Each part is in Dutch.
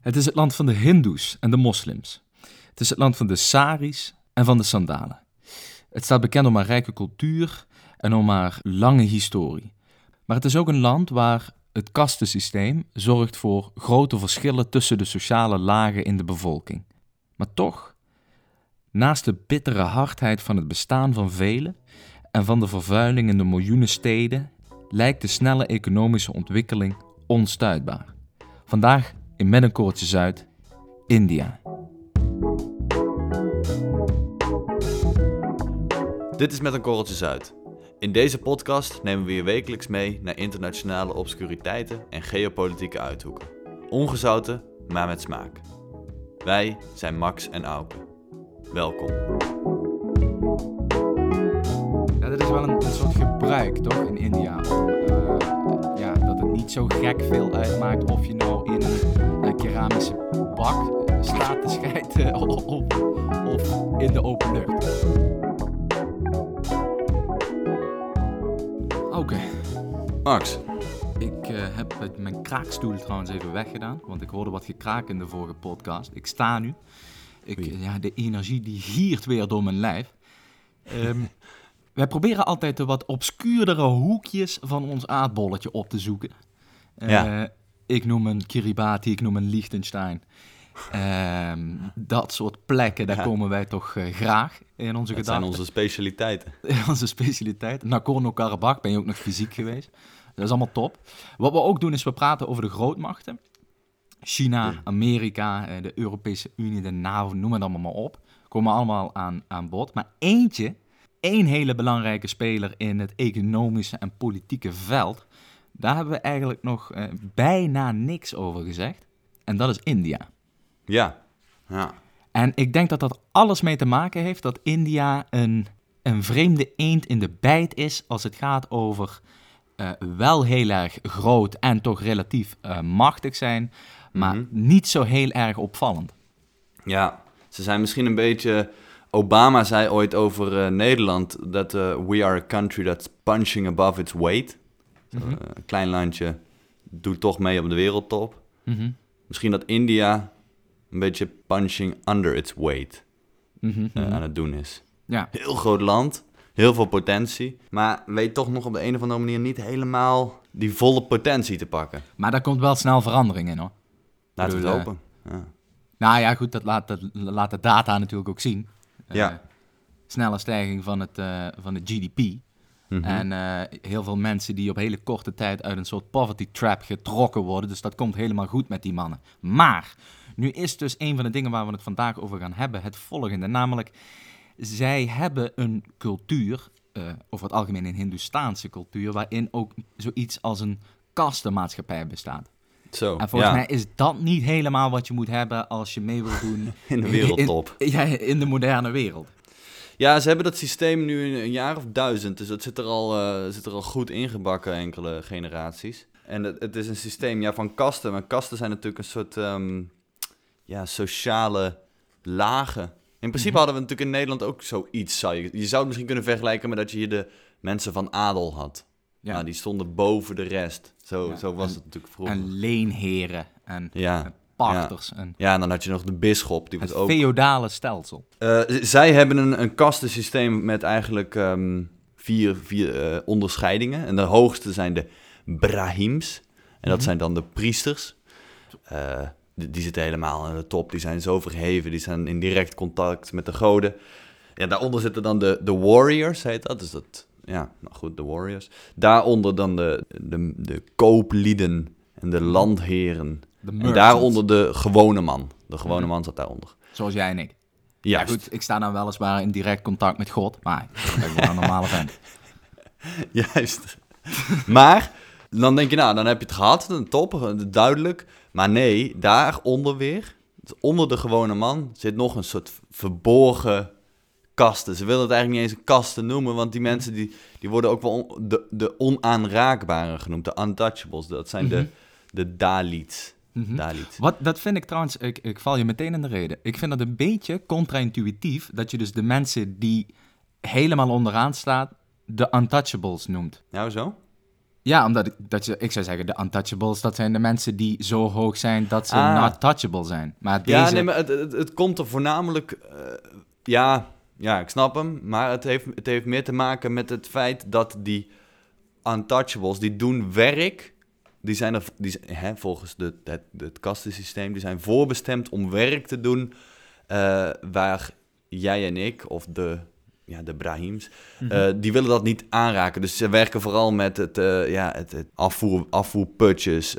Het is het land van de Hindoes en de moslims. Het is het land van de saris en van de sandalen. Het staat bekend om haar rijke cultuur en om haar lange historie. Maar het is ook een land waar het kastensysteem zorgt voor grote verschillen tussen de sociale lagen in de bevolking. Maar toch, naast de bittere hardheid van het bestaan van velen en van de vervuiling in de miljoenen steden, lijkt de snelle economische ontwikkeling onstuitbaar. Vandaag in Met een Korreltje Zuid, India. Dit is Met een Korreltje Zuid. In deze podcast nemen we je wekelijks mee naar internationale obscuriteiten en geopolitieke uithoeken. Ongezouten, maar met smaak. Wij zijn Max en Auke. Welkom. Ja, dat is wel een, een soort gebruik, toch, in India. Om, eh, ja, dat het niet zo gek veel uitmaakt of je nou in een, een keramische bak eh, staat te schijten of, of in de open lucht. Oké, Max, ik eh, heb mijn kraakstoel trouwens even weggedaan, want ik hoorde wat gekraak in de vorige podcast. Ik sta nu. Ik, Oei. ja, de energie die giert weer door mijn lijf. Ehm, wij proberen altijd de wat obscuurdere hoekjes van ons aardbolletje op te zoeken. Eh, Ja. Ik noem een Kiribati, ik noem een Liechtenstein. Ehm, dat soort plekken, daar Ja. komen wij toch eh, graag in onze dat zijn gedachten. onze specialiteiten. onze specialiteit. Nagorno-Karabakh ben je ook nog fysiek geweest. Dat is allemaal top. Wat we ook doen is we praten over de grootmachten. China, Ja. Amerika, eh, de Europese Unie, de NAVO, noem het allemaal maar op. Komen allemaal aan, aan bod. Maar eentje, één hele belangrijke speler in het economische en politieke veld. Daar hebben we eigenlijk nog eh, bijna niks over gezegd. En dat is India. Ja. Ja. En ik denk dat dat alles mee te maken heeft dat India een, een vreemde eend in de bijt is als het gaat over eh, wel heel erg groot en toch relatief eh, machtig zijn, maar Mhm. niet zo heel erg opvallend. Ja, ze zijn misschien een beetje... Obama zei ooit over Nederland dat we are a country that's punching above its weight. Mhm. eh, een klein landje doet toch mee op de wereldtop. Mhm, Misschien dat India een beetje punching under its weight mhm, eh, aan het doen is. Ja, Heel groot land, heel veel potentie, maar weet toch nog op de een of andere manier niet helemaal die volle potentie te pakken. maar daar komt wel snel verandering in hoor. Laten we bedoel, het eh, hopen. Ja. Nou ja, goed, dat laat, dat laat de data natuurlijk ook zien. Eh, Ja. Snelle stijging van het, eh, van het GDP. Mhm. En eh, heel veel mensen die op hele korte tijd uit een soort poverty trap getrokken worden. Dus dat komt helemaal goed met die mannen. Maar nu is dus een van de dingen waar we het vandaag over gaan hebben het volgende. Namelijk, zij hebben een cultuur, eh, over het algemeen een Hindoestaanse cultuur, waarin ook zoiets als een kastenmaatschappij bestaat. Zo, En volgens ja. mij is dat niet helemaal wat je moet hebben als je mee wilt doen in de wereldtop. in, ja, in de moderne wereld. Ja, ze hebben dat systeem nu een, een jaar of duizend, dus dat zit er al, eh, zit er al goed ingebakken, enkele generaties. En het, het is een systeem ja, van kasten, maar kasten zijn natuurlijk een soort ehm, ja, sociale lagen. In principe Mhm. hadden we natuurlijk in Nederland ook zoiets. Zou je, je zou het misschien kunnen vergelijken met dat je hier de mensen van adel had. Ja. Nou, die stonden boven de rest. Zo, Ja, zo was en- het natuurlijk vroeger. En leenheren en, ja. Pachters. En ja, en dan had je nog de bisschop, die het ook feodale stelsel. Eh, zij hebben een, een kastensysteem met eigenlijk ehm, vier, vier eh, onderscheidingen. En de hoogste zijn de Brahims. En dat Mhm. zijn dan de priesters. Eh, die, die zitten helemaal aan de top. Die zijn zo verheven. Die zijn in direct contact met de goden. Ja, daaronder zitten dan de, de warriors, heet dat. Dus dat, ja, nou goed, de warriors. Daaronder dan de, de, de kooplieden en de landheren. De En merchants, daaronder de gewone man. De gewone man zat daaronder. Zoals jij en ik. Ja, goed, ik sta nou weliswaar in direct contact met God, maar ik ben een normale vent. Juist. maar dan denk je, nou, dan heb je het gehad, een top, duidelijk. Maar nee, daaronder weer, onder de gewone man, zit nog een soort verborgen kasten. Ze willen het eigenlijk niet eens een kasten noemen, want die mensen die, die worden ook wel on- de, de onaanraakbaren genoemd, de untouchables. Dat zijn Mhm. de, de Dalits. Dalits. Wat, dat vind ik trouwens, ik, ik val je meteen in de reden. Ik vind dat een beetje contra-intuïtief dat je dus de mensen die helemaal onderaan staan, de untouchables noemt. Nou zo? Ja, omdat ik, dat je, ik zou zeggen, de untouchables, dat zijn de mensen die zo hoog zijn dat ze Ah. not touchable zijn. Maar deze... Ja, nee, maar het, het, het komt er voornamelijk... eh, ja, ja, ik snap hem. Maar het heeft, het heeft meer te maken met het feit dat die untouchables, die doen werk... Die zijn er, die, hè, volgens de, het, het kastensysteem, die zijn voorbestemd om werk te doen... eh, waar jij en ik, of de, ja, de Brahims, Mhm. eh, die willen dat niet aanraken. Dus ze werken vooral met het, eh, ja, het, het afvoer, afvoerputjes,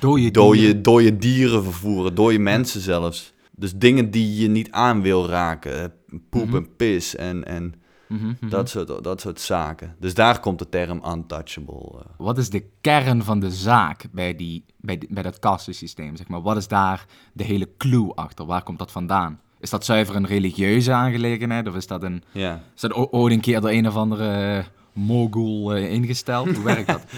dode dode, dieren. dode dieren vervoeren, dode mensen zelfs. Dus dingen die je niet aan wil raken. Poep Mhm. en pis en, en Mhm, mhm. dat, soort, dat soort zaken. Dus daar komt de term untouchable. eh. Wat is de kern van de zaak bij, die, bij, die- bij dat kastensysteem? Zeg maar? Wat is daar de hele clue achter? Waar komt dat vandaan? Is dat zuiver een religieuze aangelegenheid? Of is dat, een, is dat ooit een keer door een of andere eh, mogul eh, ingesteld? Hoe werkt dat?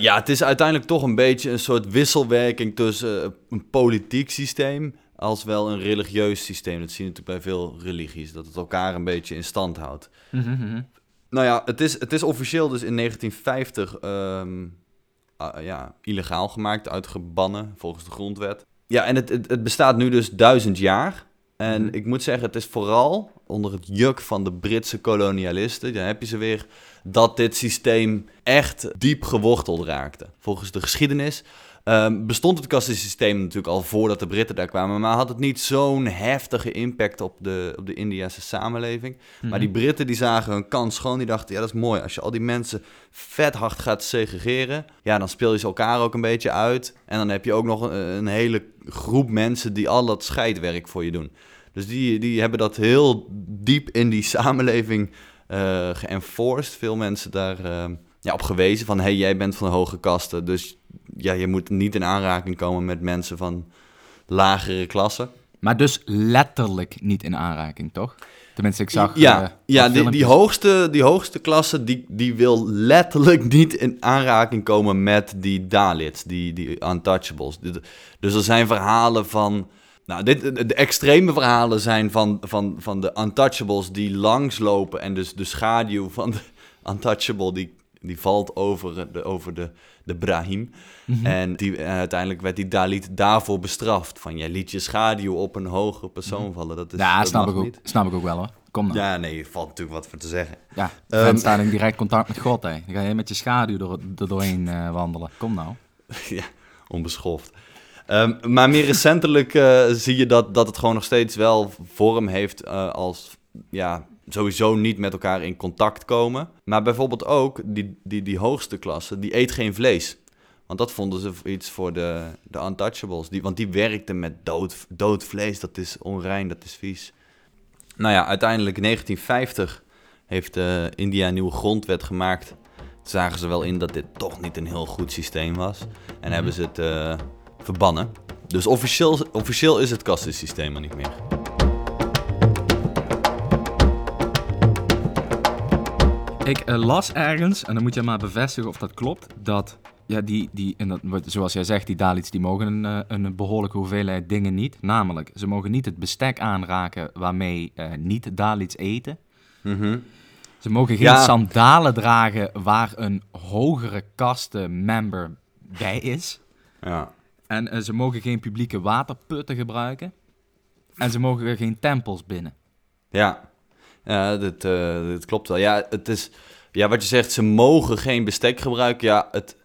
Ja, het is uiteindelijk toch een beetje een soort wisselwerking tussen een politiek systeem als wel een religieus systeem. Dat zie je natuurlijk bij veel religies, dat het elkaar een beetje in stand houdt. Mhm, mhm. Nou ja, het is, het is officieel dus in 1950 ehm, ah, ja, illegaal gemaakt, uitgebannen volgens de grondwet. Ja, en het, het, het bestaat nu dus duizend jaar. En Mhm. ik moet zeggen, het is vooral onder het juk van de Britse kolonialisten, dan heb je ze weer, dat dit systeem echt diep geworteld raakte. Volgens de geschiedenis ehm, bestond het kastensysteem natuurlijk al voordat de Britten daar kwamen, maar had het niet zo'n heftige impact op de, op de Indiase samenleving. Maar die Britten die zagen hun kans schoon. Die dachten, ja, dat is mooi. Als je al die mensen vet hard gaat segregeren, ja, dan speel je ze elkaar ook een beetje uit. En dan heb je ook nog een, een hele groep mensen die al dat scheidwerk voor je doen. Dus die, die hebben dat heel diep in die samenleving eh geënforced. Veel mensen daar eh, ja, op gewezen van, hey, jij bent van de hoge kasten. Dus ja, je moet niet in aanraking komen met mensen van lagere klassen. Maar dus letterlijk niet in aanraking, toch? Tenminste, ik zag... ja, eh, ja die, die, hoogste, die hoogste klasse die, die wil letterlijk niet in aanraking komen met die Dalits, die, die untouchables. Dus er zijn verhalen van... Nou, dit, de, de extreme verhalen zijn van, van, van de untouchables die langslopen en dus de schaduw van de untouchable die, die valt over de, over de, de Brahim. Mhm. En, die, en uiteindelijk werd die Dalit daarvoor bestraft. Van, jij liet je schaduw op een hogere persoon vallen. Dat is, Ja, dat snap ik, ook, niet. snap ik ook wel hoor. Kom nou. Ja, nee, er valt natuurlijk wat voor te zeggen. ja vent staat in direct contact met God, hè. Dan ga je met je schaduw er, er doorheen eh, wandelen. Kom nou. ja, onbeschoft. Ehm, maar meer recentelijk eh, zie je dat, dat het gewoon nog steeds wel vorm heeft eh, als ja, sowieso niet met elkaar in contact komen. Maar bijvoorbeeld ook die, die, die hoogste klasse, die eet geen vlees. Want dat vonden ze iets voor de, de untouchables. Die, want die werkten met dood, dood vlees. Dat is onrein, dat is vies. Nou ja, uiteindelijk in 1950 heeft eh, India een nieuwe grondwet gemaakt. Toen zagen ze wel in dat dit toch niet een heel goed systeem was. En hebben ze het eh, verbannen. Dus officieel, officieel is het kastensysteem er niet meer. Ik eh, las ergens, en dan moet je maar bevestigen of dat klopt, dat, ja, die, die en dat, zoals jij zegt, die Dalits, die mogen een, eh, een behoorlijke hoeveelheid dingen niet. Namelijk, ze mogen niet het bestek aanraken waarmee eh, niet-Dalits eten. Mhm. Ze mogen geen Ja. sandalen dragen waar een hogere kastenmember bij is. Ja. En ze mogen geen publieke waterputten gebruiken. En ze mogen geen tempels binnen. Ja, ja dat, eh, dat klopt wel. Ja, het is, ja, wat je zegt, ze mogen geen bestek gebruiken. Ja, het,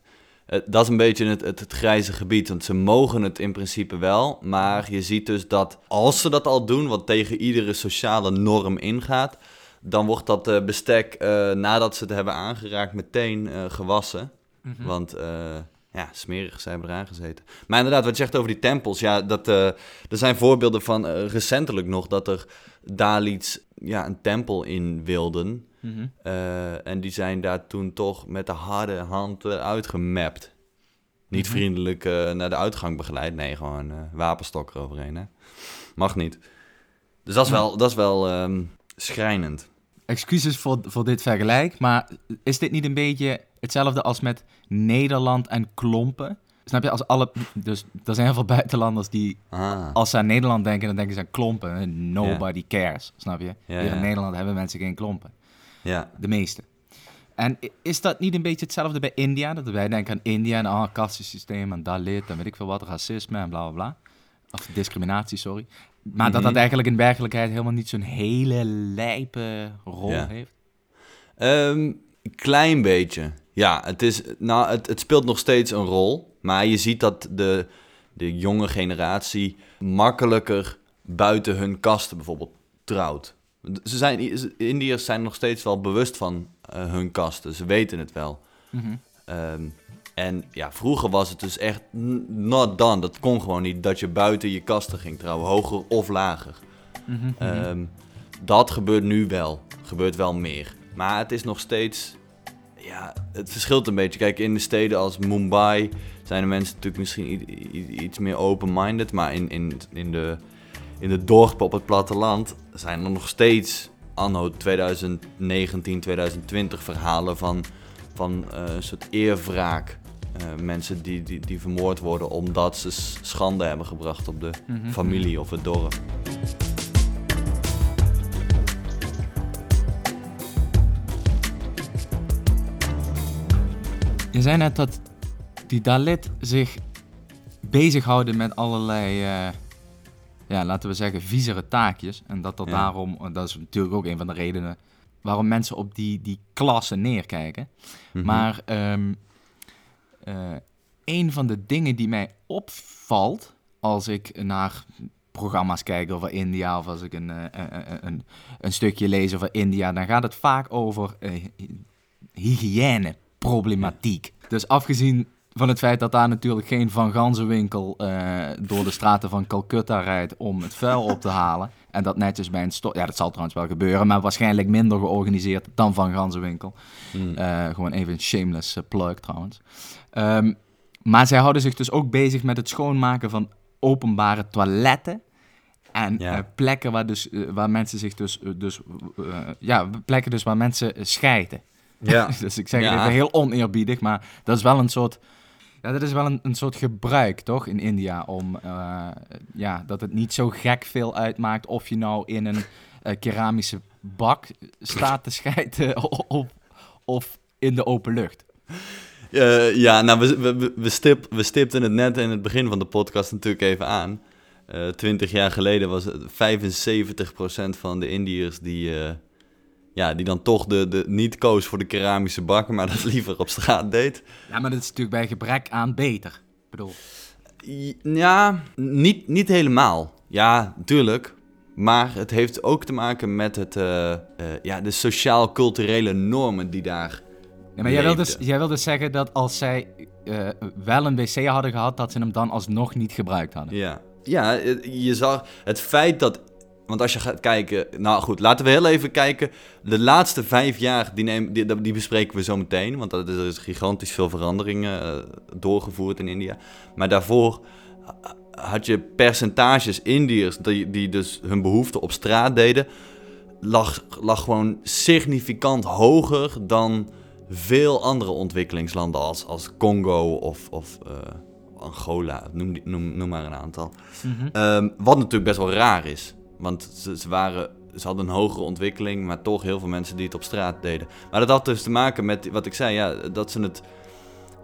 het- dat is een beetje het, het, het grijze gebied. Want ze mogen het in principe wel. Maar je ziet dus dat als ze dat al doen, wat tegen iedere sociale norm ingaat, dan wordt dat eh, bestek eh, nadat ze het hebben aangeraakt meteen gewassen. Want eh, ja, smerig, ze hebben eraan gezeten. Maar inderdaad, wat je zegt over die tempels, ja, dat, er zijn voorbeelden van recentelijk nog dat er Dalits ja, een tempel in wilden. Mhm. Eh, en die zijn daar toen toch met de harde hand eruit gemapt. Niet Mhm. vriendelijk eh, naar de uitgang begeleid. Nee, gewoon eh wapenstok eroverheen. Hè? Mag niet. Dus dat is wel, dat is wel ehm, schrijnend. Excuses voor, voor dit vergelijk, maar is dit niet een beetje hetzelfde als met Nederland en klompen? Snap je, als alle... Dus er zijn heel veel buitenlanders die, Ah, als ze aan Nederland denken, dan denken ze aan klompen. Nobody cares, snap je? Hier in. Nederland hebben mensen geen klompen. ja. De meeste. En is dat niet een beetje hetzelfde bij India? Dat wij denken aan India en ah, kastensysteem en Dalit en weet ik veel wat, racisme en bla bla bla. Of discriminatie, sorry. Maar dat dat Mhm. eigenlijk in werkelijkheid helemaal niet zo'n hele lijpe rol Ja. heeft. Ehm, klein beetje. Ja, het, is, nou, het, het speelt nog steeds een rol. Maar je ziet dat de, de jonge generatie makkelijker buiten hun kasten bijvoorbeeld trouwt. Ze zijn, Indiërs zijn nog steeds wel bewust van eh, hun kasten. Ze weten het wel. Mhm. Ehm, en ja, vroeger was het dus echt not done. Dat kon gewoon niet dat je buiten je kasten ging trouwen, hoger of lager. Mhm, mhm. Ehm, dat gebeurt nu wel. Gebeurt wel meer. Maar het is nog steeds. Ja, het verschilt een beetje. Kijk, in de steden als Mumbai zijn de mensen natuurlijk misschien iets meer open-minded. Maar in, in, in, de, in de dorpen op het platteland zijn er nog steeds anno 2019, 2020 verhalen van, van eh, een soort eerwraak. Eh, mensen die, die, die vermoord worden omdat ze schande hebben gebracht op de Mhm, familie of het dorp. Je zei net dat die Dalit zich bezighouden met allerlei, eh, ja, laten we zeggen, viezere taakjes. En dat dat Ja. daarom, en dat is natuurlijk ook een van de redenen waarom mensen op die, die klasse neerkijken. Mhm. Maar ehm, eh, een van de dingen die mij opvalt als ik naar programma's kijk over India of als ik een, eh, eh, eh, een, een stukje lees over India, dan gaat het vaak over eh, hygiëneproblematiek. Dus afgezien van het feit dat daar natuurlijk geen Van Ganzenwinkel eh, door de straten van Calcutta rijdt om het vuil op te halen. En dat netjes bij een stort... Ja, dat zal trouwens wel gebeuren, maar waarschijnlijk minder georganiseerd dan Van Ganzenwinkel. Mm. Eh, gewoon even een shameless eh, plug trouwens. Ehm, maar zij houden zich dus ook bezig met het schoonmaken van openbare toiletten. En Ja. plekken waar, dus, waar mensen zich dus... dus ja, plekken dus waar mensen scheiden. Ja. dus ik zeg het even heel oneerbiedig, maar dat is wel een soort... Ja, dat is wel een, een soort gebruik, toch, in India, om... eh, ja, dat het niet zo gek veel uitmaakt of je nou in een eh, keramische bak staat te scheiden of, of in de open lucht. Eh, ja, nou, we, we, we, we stip, we stipten het net in het begin van de podcast natuurlijk even aan. Twintig jaar geleden was het 75% van de Indiërs die, ja, die dan toch de, de, niet koos voor de keramische bakken, maar dat liever op straat deed. Ja, maar dat is natuurlijk bij gebrek aan beter. Ik bedoel, Ja, niet, niet helemaal. Ja, natuurlijk. Maar het heeft ook te maken met het, eh, eh, ja, de sociaal-culturele normen die daar ja, maar jij wil, dus, jij wil dus zeggen dat als zij eh, wel een wc hadden gehad, dat ze hem dan alsnog niet gebruikt hadden. Ja. Ja, je zag het feit dat. Want als je gaat kijken. Nou goed, laten we heel even kijken. De laatste vijf jaar, die, neem, die, die bespreken we zo meteen. Want dat is, er is gigantisch veel veranderingen eh, doorgevoerd in India. Maar daarvoor eh, had je percentages Indiërs die, die dus hun behoeften op straat deden. Lag, lag gewoon significant hoger dan veel andere ontwikkelingslanden als, als Congo of, of eh, Angola. Noem, noem maar een aantal. Mhm. Ehm, wat natuurlijk best wel raar is. Want ze, ze, waren, ze hadden een hogere ontwikkeling, maar toch heel veel mensen die het op straat deden. Maar dat had dus te maken met wat ik zei, ja, dat ze het.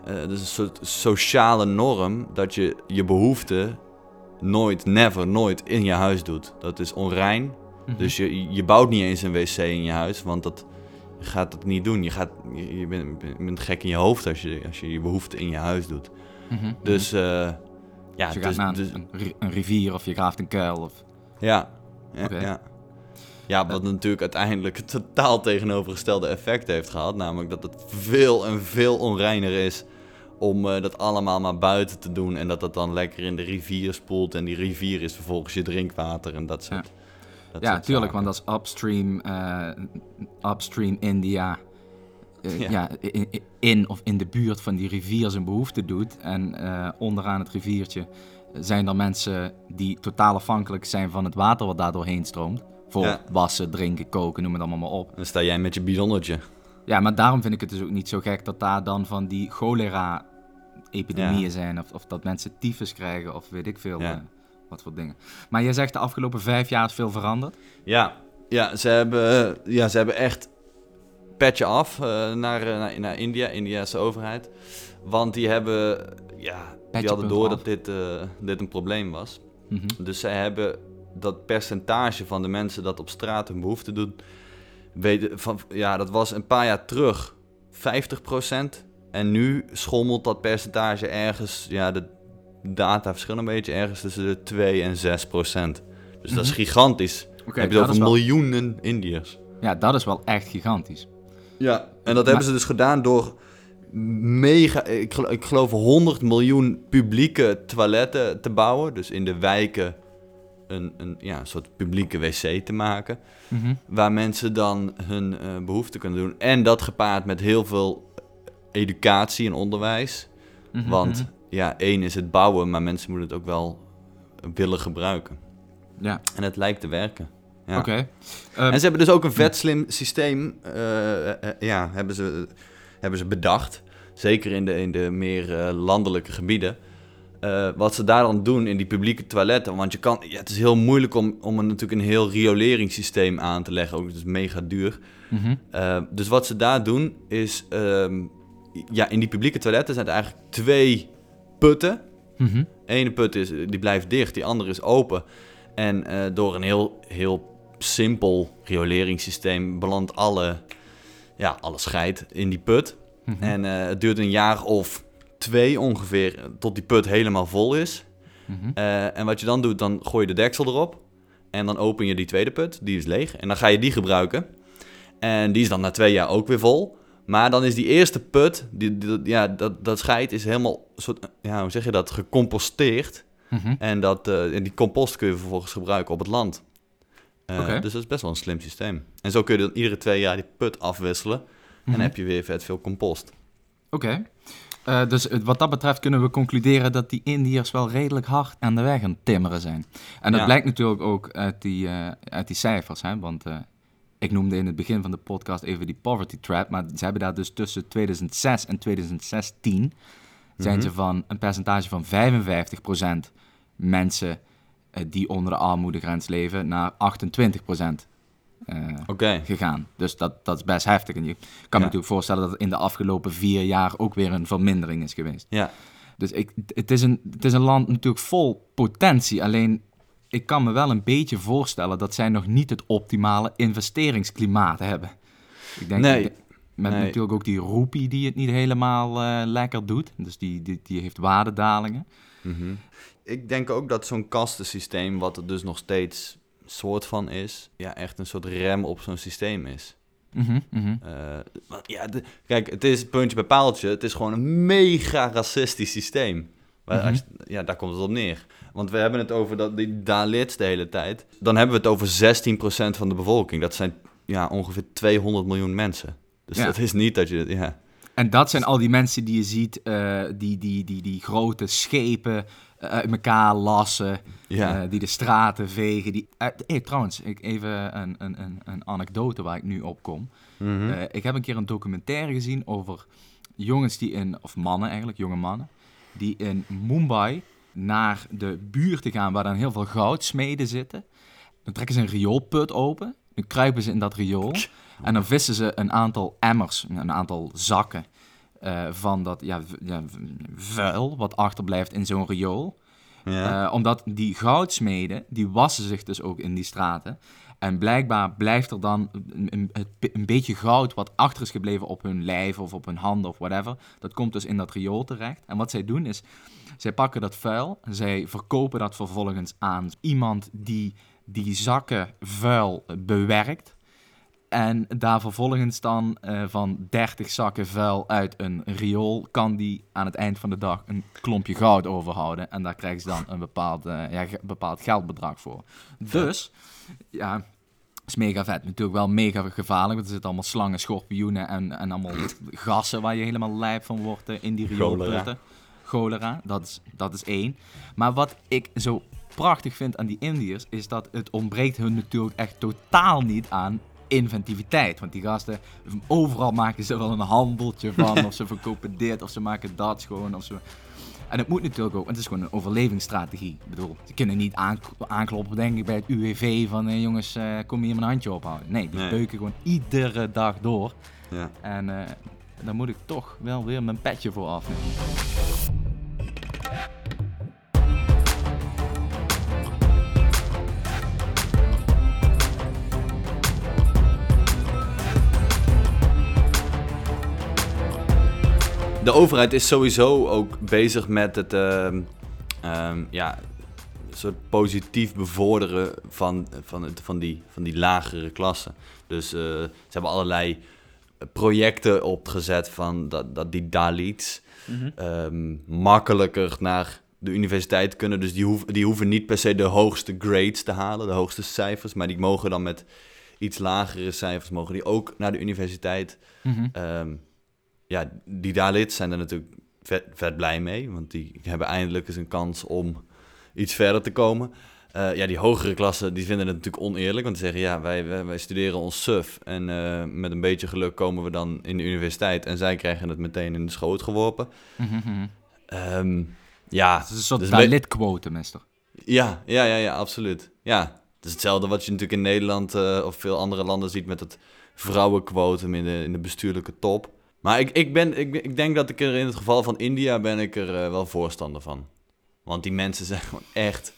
eh dus een soort sociale norm dat je je behoeften nooit, never, nooit in je huis doet. Dat is onrein. Mhm. Dus je, je bouwt niet eens een wc in je huis, want dat je gaat het niet doen. Je, gaat, je, je bent, je bent gek in je hoofd als je als je, je behoeften in je huis doet. Mhm. Dus eh, ja, Dus je dus, gaat naar dus- een, een rivier of je graaft een kuil. Of... ja, ja, ja. Ja, wat natuurlijk uiteindelijk het totaal tegenovergestelde effect heeft gehad. Namelijk dat het veel en veel onreiner is om eh, dat allemaal maar buiten te doen. En dat dat dan lekker in de rivier spoelt. En die rivier is vervolgens je drinkwater en dat soort dat Ja, tuurlijk, zaken. want als upstream, eh, upstream India eh, Ja. ja. in, in of in de buurt van die rivier zijn behoefte doet en onderaan het riviertje zijn er mensen die totaal afhankelijk zijn van het water wat daar doorheen stroomt. Voor Ja. wassen, drinken, koken, noem het allemaal maar op. Dan sta jij met je bidonnetje. Ja, maar daarom vind ik het dus ook niet zo gek dat daar dan van die cholera-epidemieën Ja. zijn. Of, of dat mensen tyfus krijgen of weet ik veel Ja. eh, wat voor dingen. Maar je zegt de afgelopen vijf jaar is veel veranderd. Ja, ja, ze hebben, ja, ze hebben echt petje af eh, naar, eh, naar, naar India, Indiase overheid. Want die hebben, ja, die hadden door dat dit, eh, dit een probleem was. Mhm. Dus zij hebben dat percentage van de mensen dat op straat hun behoefte doet, weten van, ja, dat was een paar jaar terug 50%. En nu schommelt dat percentage ergens, ja, de data verschillen een beetje, ergens tussen de 2 en 6%. Dus dat is Mhm. gigantisch. Heb je het over wel- miljoenen Indiërs. Ja, dat is wel echt gigantisch. Ja, en dat hebben ze dus gedaan door mega, ik, gel- ik geloof 100 miljoen publieke toiletten te bouwen. Dus in de wijken een, een ja, een soort publieke wc te maken. Mhm. Waar mensen dan hun eh behoeften kunnen doen. En dat gepaard met heel veel educatie en onderwijs. Mhm, Want mhm. ja, één is het bouwen, maar mensen moeten het ook wel willen gebruiken. Ja, En het lijkt te werken. Ja. oké. Ehm, En ze hebben dus ook een vet slim systeem, eh, eh, ja, hebben ze, hebben ze bedacht. Zeker in de, in de meer eh, landelijke gebieden. Eh, wat ze daar dan doen in die publieke toiletten. Want je kan, ja, het is heel moeilijk om, om een, natuurlijk een heel rioleringssysteem aan te leggen. Ook het is mega duur. mhm. Eh, dus wat ze daar doen is, ehm, ja, in die publieke toiletten zijn er eigenlijk twee putten. Mhm. ene put is, die blijft dicht, die andere is open. En door een heel, heel simpel rioleringssysteem belandt alle, ja, alle scheid in die put. Mhm. En eh, het duurt een jaar of twee ongeveer tot die put helemaal vol is. Mhm. Eh, en wat je dan doet, dan gooi je de deksel erop. En dan open je die tweede put, die is leeg. En dan ga je die gebruiken. En die is dan na twee jaar ook weer vol. Maar dan is die eerste put, die, die- ja, dat, dat scheid is helemaal, soort, ja, hoe zeg je dat, gecomposteerd. Mhm. En, dat, eh, en die compost kun je vervolgens gebruiken op het land. Eh. Dus dat is best wel een slim systeem. En zo kun je dan iedere twee jaar die put afwisselen. En Mhm. heb je weer vet veel compost. Oké. Eh, dus wat dat betreft kunnen we concluderen dat die Indiërs wel redelijk hard aan de weg aan het timmeren zijn. En dat Ja. blijkt natuurlijk ook uit die, eh, uit die cijfers. Hè? Want ik noemde in het begin van de podcast even die poverty trap. Maar ze hebben daar dus tussen 2006 en 2016... zijn Mhm. ze van een percentage van 55% mensen die onder de armoedegrens leven... naar 28% eh, Oké. gegaan. Dus dat, dat is best heftig. En je kan me natuurlijk voorstellen dat het in de afgelopen vier jaar ook weer een vermindering is geweest. Ja. Dus ik, het, is een, het is een land natuurlijk vol potentie. Alleen ik kan me wel een beetje voorstellen dat zij nog niet het optimale investeringsklimaat hebben. Ik denk Nee. ik- met Nee. natuurlijk ook die roepie die het niet helemaal eh, lekker doet. Dus die, die, die heeft waardedalingen. Mhm. Ik denk ook dat zo'n kastensysteem, wat er dus nog steeds soort van is, ja, echt een soort rem op zo'n systeem is. Mhm, mhm. Eh, ja, de- kijk, het is puntje bij paaltje. Het is gewoon een mega racistisch systeem. Waar- Mhm. als ja, daar komt het op neer. Want we hebben het over dat, die Dalits de hele tijd. Dan hebben we het over 16% van de bevolking. Dat zijn ja, ongeveer 200 miljoen mensen. Dus Ja. dat is niet dat je... Ja, En dat zijn al die mensen die je ziet, eh, die, die, die, die grote schepen uit elkaar lassen, ja. eh, die de straten vegen. Die... eh, hey, trouwens, ik, even een, een, een, een anekdote waar ik nu op kom. Mhm. Eh, ik heb een keer een documentaire gezien over jongens die in, of mannen eigenlijk, jonge mannen, die in Mumbai naar de buurten gaan waar dan heel veel goudsmeden zitten. Dan trekken ze een rioolput open, dan kruipen ze in dat riool en dan vissen ze een aantal emmers, een aantal zakken eh, van dat ja, vuil wat achterblijft in zo'n riool. ja. Eh, omdat die goudsmeden, die wassen zich dus ook in die straten. En blijkbaar blijft er dan een, een, een beetje goud wat achter is gebleven op hun lijf of op hun handen of whatever. Dat komt dus in dat riool terecht. En wat zij doen is, zij pakken dat vuil en zij verkopen dat vervolgens aan iemand die die zakken vuil bewerkt. En daar vervolgens dan eh, van 30 zakken vuil uit een riool kan die aan het eind van de dag een klompje goud overhouden. En daar krijgen ze dan een bepaald, eh, ja, bepaald geldbedrag voor. Dus, ja, is mega vet. Natuurlijk wel mega gevaarlijk, want er zitten allemaal slangen, schorpioenen en, en allemaal gassen waar je helemaal lijp van wordt eh, in die rioolputten. Cholera, dat is, dat is één. Maar wat ik zo prachtig vind aan die Indiërs, is dat het ontbreekt hun natuurlijk echt totaal niet aan inventiviteit. Want die gasten, overal maken ze wel een handeltje van, of ze verkopen dit, of ze maken dat gewoon, of ze... En het moet natuurlijk ook, want het is gewoon een overlevingsstrategie. Ik bedoel, ze kunnen niet aan, aankloppen, denk ik, bij het UWV van... eh, jongens, eh, kom hier mijn handje ophouden. Nee, die Nee. beuken gewoon iedere dag door. Ja. En eh, daar moet ik toch wel weer mijn petje voor afnemen. De overheid is sowieso ook bezig met het ehm, ehm, ja, soort positief bevorderen van, van, het, van, die, van die lagere klassen. Dus eh, ze hebben allerlei projecten opgezet van dat, dat die Dalits ehm, makkelijker naar de universiteit kunnen. Dus die, hoeven die hoeven niet per se de hoogste grades te halen, de hoogste cijfers, maar die mogen dan met iets lagere cijfers mogen die ook naar de universiteit. Mhm. Ja, die Dalits zijn er natuurlijk vet, vet blij mee, want die hebben eindelijk eens een kans om iets verder te komen. Eh, ja, die hogere klassen die vinden het natuurlijk oneerlijk, want die zeggen ja, wij, wij, wij studeren ons suf en eh, met een beetje geluk komen we dan in de universiteit en zij krijgen het meteen in de schoot geworpen. Mhm, mhm. Ehm, ja, Het is een soort Dus mister. ja, ja, ja, ja, absoluut. Ja, het is hetzelfde wat je natuurlijk in Nederland eh, of veel andere landen ziet met het vrouwenquotum in de, in de bestuurlijke top. Maar ik, ik, ben, ik, ik denk dat ik er in het geval van India ben ik er eh, wel voorstander van. Want die mensen zijn gewoon echt...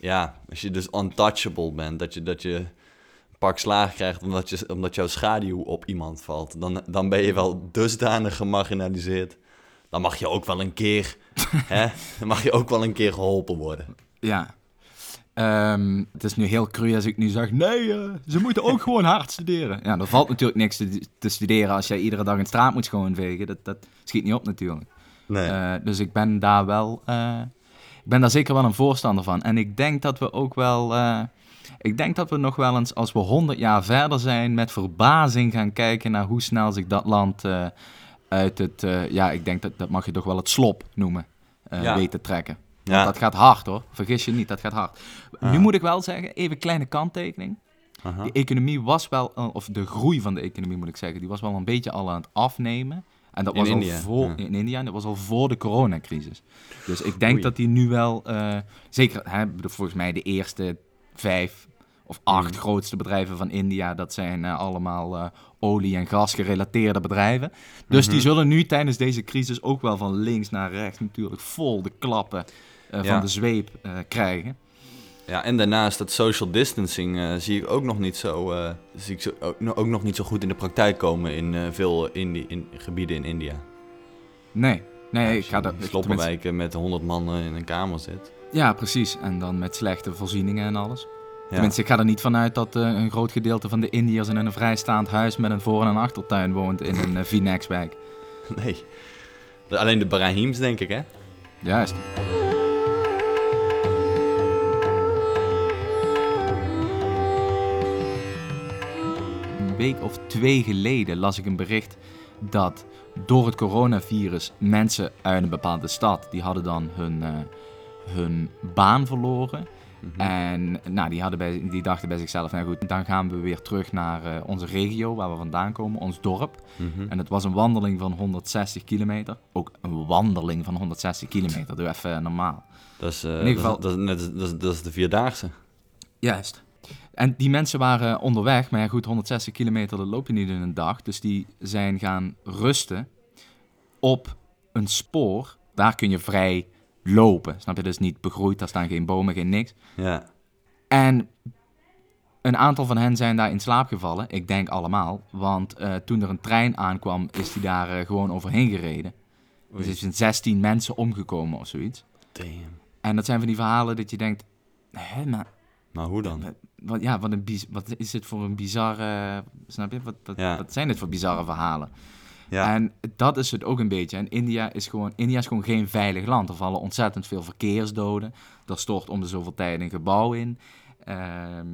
Ja, als je dus untouchable bent, dat je, dat je een pak slaag krijgt omdat, je, omdat jouw schaduw op iemand valt, dan, dan ben je wel dusdanig gemarginaliseerd. Dan mag je ook wel een keer, hè, mag je ook wel een keer geholpen worden. Ja. Ehm, het is nu heel cru als ik nu zeg, nee, eh, ze moeten ook gewoon hard studeren. Ja, er valt natuurlijk niks te, te studeren als jij iedere dag een straat moet schoonvegen. Dat, dat schiet niet op natuurlijk. Nee. Eh, dus ik ben daar wel, eh, ik ben daar zeker wel een voorstander van. En ik denk dat we ook wel, ik denk dat we nog wel eens, als we 100 jaar verder zijn, met verbazing gaan kijken naar hoe snel zich dat land uit het, ja, ik denk dat, dat mag je toch wel het slop noemen, Ja. weet te trekken. Ja. Dat gaat hard hoor, vergis je niet, dat gaat hard. Nu moet ik wel zeggen, even kleine kanttekening. De economie was wel, of de groei van de economie moet ik zeggen, die was wel een beetje al aan het afnemen. En dat In was India, al voor, ja. in India, en dat was al voor de coronacrisis. Dus ik denk Oei. dat die nu wel, eh, zeker, hè, volgens mij de eerste vijf of acht Mm. grootste bedrijven van India, dat zijn eh, allemaal eh, olie- en gasgerelateerde bedrijven. Dus die Mhm. zullen nu tijdens deze crisis ook wel van links naar rechts natuurlijk vol de klappen eh, Ja. van de zweep eh, krijgen. Ja, en daarnaast dat social distancing eh, zie ik ook nog niet zo, zie ik zo, ook, no- ook nog niet zo goed in de praktijk komen in veel Indi in gebieden in India. Nee, nee, ik ga dat... Sloppenwijken met 100 man in een kamer zit. Ja, precies. En dan met slechte voorzieningen en alles. Ja. Tenminste, ik ga er niet vanuit dat een groot gedeelte van de Indiërs in een vrijstaand huis met een voor- en een achtertuin woont in een uh, V-Nex-wijk. Nee. De- Alleen de Brahims, denk ik, hè? Juist. Week of twee geleden las ik een bericht dat door het coronavirus mensen uit een bepaalde stad, die hadden dan hun, eh, hun baan verloren. Mhm. En nou, die, hadden bij, die dachten bij zichzelf, nou goed, dan gaan we weer terug naar eh, onze regio waar we vandaan komen, ons dorp. Mhm. En het was een wandeling van 160 kilometer. Ook een wandeling van 160 kilometer, doe even normaal. Dat is, eh, In ieder dat, geval- is- dat, is net, dat, is, dat is de Vierdaagse. Juist. En die mensen waren onderweg, maar ja goed, 160 kilometer dat loop je niet in een dag. Dus die zijn gaan rusten op een spoor. Daar kun je vrij lopen, snap je? Dus niet begroeid, daar staan geen bomen, geen niks. Ja. En een aantal van hen zijn daar in slaap gevallen. Ik denk allemaal. Want eh, toen er een trein aankwam, is die daar eh, gewoon overheen gereden. Dus er zijn 16 mensen omgekomen of zoiets. Damn. En dat zijn van die verhalen dat je denkt... Hè, maar Maar hoe dan? wat, wat- ja, wat, een biz- wat is dit voor een bizarre... Snap je? Wat, wat, Ja. wat zijn dit voor bizarre verhalen? Ja. En dat is het ook een beetje. En India is, gewoon, India is gewoon geen veilig land. Er vallen ontzettend veel verkeersdoden. Er stort om de zoveel tijd een gebouw in. Ehm,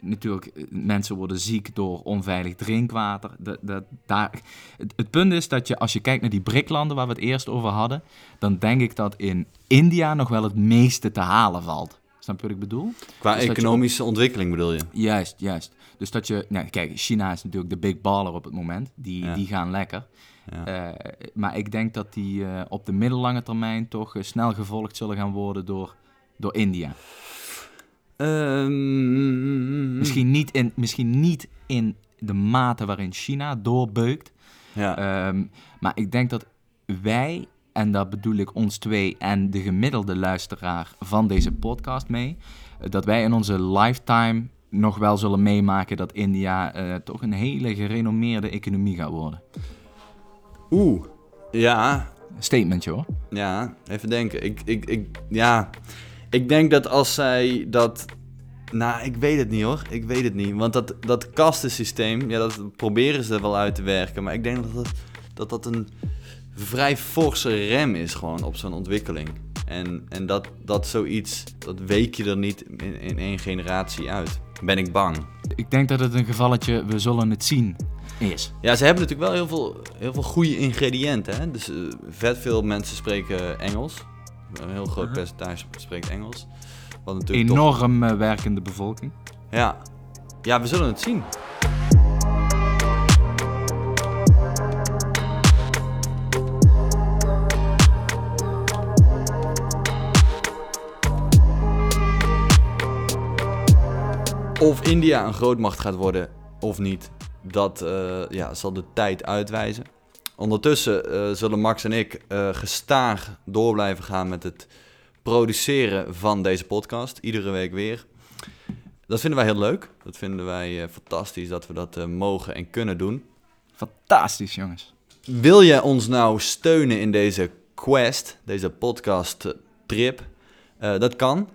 natuurlijk, mensen worden ziek door onveilig drinkwater. Dat, daar, het, het punt is dat je, als je kijkt naar die BRIC-landen waar we het eerst over hadden, dan denk ik dat in India nog wel het meeste te halen valt. Snap je wat ik bedoel? Qua dus je economische ontwikkeling bedoel je? Juist, juist. Dus dat je, nou, kijk, China is natuurlijk de big baller op het moment. Die, Ja. die gaan lekker. Ja. Eh, maar ik denk dat die eh, op de middellange termijn toch eh, snel gevolgd zullen gaan worden door, door India. Ehm, Misschien, niet in, misschien niet in de mate waarin China doorbeukt. Ja. Ehm, maar ik denk dat wij, en dat bedoel ik ons twee en de gemiddelde luisteraar van deze podcast mee, eh, dat wij in onze lifetime nog wel zullen meemaken dat India eh, toch een hele gerenommeerde economie gaat worden. Oeh. Ja, Statementje hoor. Ja, even denken. Ik, ik, ik, ja, ik denk dat als zij dat... Nou, ik weet het niet hoor. Ik weet het niet. Want dat, dat kastensysteem, ja, dat proberen ze wel uit te werken. Maar ik denk dat dat, dat, dat een vrij forse rem is gewoon op zo'n ontwikkeling. En, en dat, dat zoiets, dat week je er niet in, in één generatie uit. Ben ik bang. Ik denk dat het een gevalletje, we zullen het zien, is. Ja, ze hebben natuurlijk wel heel veel, heel veel goede ingrediënten. Hè? Dus eh, vet veel mensen spreken Engels. Een heel groot percentage spreekt Engels. Wat natuurlijk Enorm eh, werkende bevolking. Ja. ja, we zullen het zien. Of India een grootmacht gaat worden of niet, dat eh, ja, zal de tijd uitwijzen. Ondertussen eh, zullen Max en ik eh, gestaag door blijven gaan met het produceren van deze podcast. Iedere week weer. Dat vinden wij heel leuk. Dat vinden wij fantastisch dat we dat mogen en kunnen doen. Fantastisch, jongens. Wil je ons nou steunen in deze quest, deze podcast trip? Dat kan.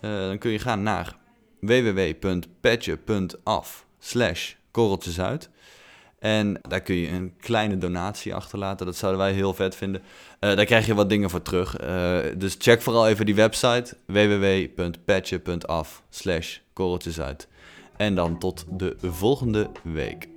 Dan kun je gaan naar www.petje.af slash korreltjesuit. En daar kun je een kleine donatie achterlaten. Dat zouden wij heel vet vinden. Eh, daar krijg je wat dingen voor terug. Eh, dus check vooral even die website www.petje.af slash korreltjesuit. En dan tot de volgende week.